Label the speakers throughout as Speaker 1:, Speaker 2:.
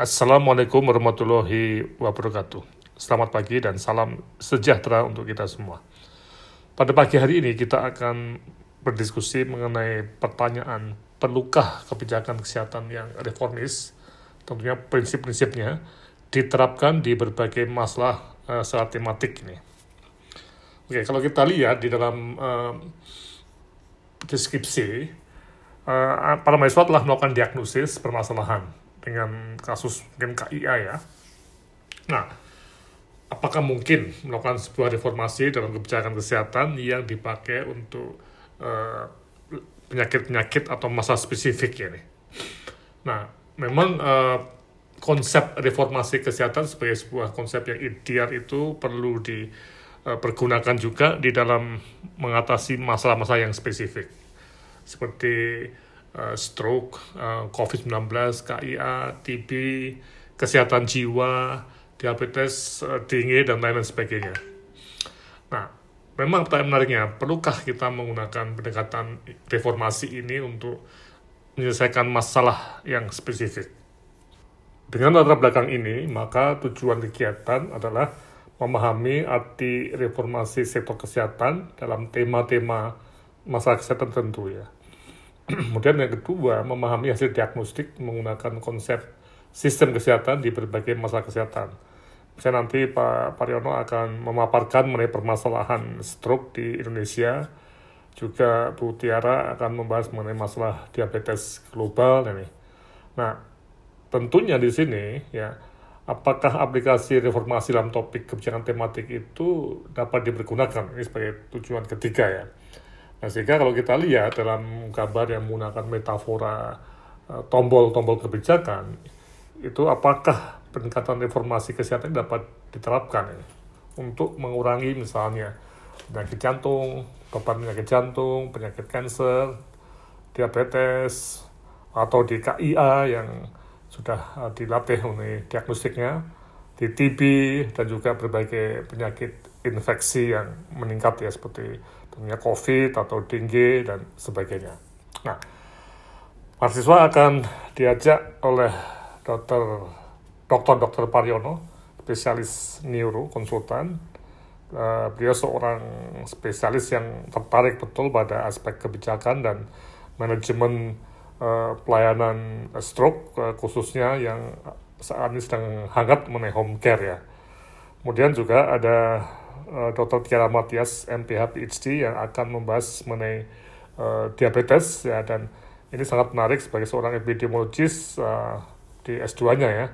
Speaker 1: Assalamualaikum warahmatullahi wabarakatuh. Selamat pagi dan salam sejahtera untuk kita semua. Pada pagi hari ini kita akan berdiskusi mengenai pertanyaan perlukah kebijakan kesehatan yang reformis, tentunya prinsip-prinsipnya diterapkan di berbagai masalah uh, secara tematik ini. Oke, kalau kita lihat di dalam uh, deskripsi, uh, para mahasiswa telah melakukan diagnosis permasalahan dengan kasus mungkin KIA ya. Nah, apakah mungkin melakukan sebuah reformasi dalam kebijakan kesehatan yang dipakai untuk uh, penyakit-penyakit atau masalah spesifik ini. Nah, memang uh, konsep reformasi kesehatan sebagai sebuah konsep yang ideal itu perlu dipergunakan uh, juga di dalam mengatasi masalah-masalah yang spesifik seperti uh, stroke, uh, COVID-19, KIA, TB, kesehatan jiwa, diabetes uh, dan lain-lain sebagainya. Nah, memang pertanyaan menariknya, perlukah kita menggunakan pendekatan reformasi ini untuk menyelesaikan masalah yang spesifik? Dengan latar belakang ini, maka tujuan kegiatan adalah memahami arti reformasi sektor kesehatan dalam tema-tema masalah kesehatan tentu ya. Kemudian yang kedua, memahami hasil diagnostik menggunakan konsep sistem kesehatan di berbagai masalah kesehatan saya nanti Pak Pariono akan memaparkan mengenai permasalahan stroke di Indonesia. Juga Bu Tiara akan membahas mengenai masalah diabetes global ini. Nah, tentunya di sini ya apakah aplikasi reformasi dalam topik kebijakan tematik itu dapat dipergunakan ini sebagai tujuan ketiga ya. Nah, sehingga kalau kita lihat dalam gambar yang menggunakan metafora eh, tombol-tombol kebijakan, itu apakah peningkatan reformasi kesehatan dapat diterapkan ya, untuk mengurangi misalnya penyakit jantung, beban penyakit jantung, penyakit kanker, diabetes, atau di KIA yang sudah uh, dilatih oleh diagnostiknya, di TB dan juga berbagai penyakit infeksi yang meningkat ya seperti tentunya COVID atau dengue dan sebagainya. Nah, mahasiswa akan diajak oleh dokter Dr. Dr. Pariono, spesialis neuro, konsultan. Uh, beliau seorang spesialis yang tertarik betul pada aspek kebijakan dan manajemen uh, pelayanan stroke, uh, khususnya yang saat ini sedang hangat mengenai home care ya. Kemudian juga ada uh, Dr. Tiara Matias, MPH PhD yang akan membahas mengenai uh, diabetes ya dan ini sangat menarik sebagai seorang epidemiologis uh, di S2-nya ya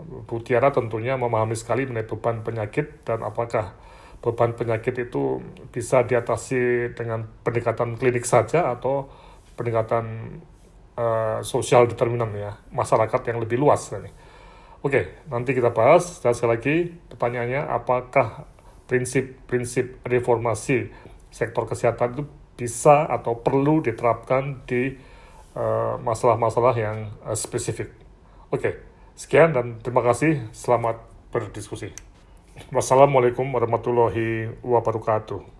Speaker 1: Bu Tiara tentunya memahami sekali mengenai beban penyakit dan apakah beban penyakit itu bisa diatasi dengan pendekatan klinik saja atau pendekatan uh, sosial determinan ya masyarakat yang lebih luas ini. Oke, nanti kita bahas. Dan sekali lagi pertanyaannya, apakah prinsip-prinsip reformasi sektor kesehatan itu bisa atau perlu diterapkan di eh, masalah-masalah uh, yang uh, spesifik? Oke. Sekian dan terima kasih. Selamat berdiskusi. Wassalamualaikum warahmatullahi wabarakatuh.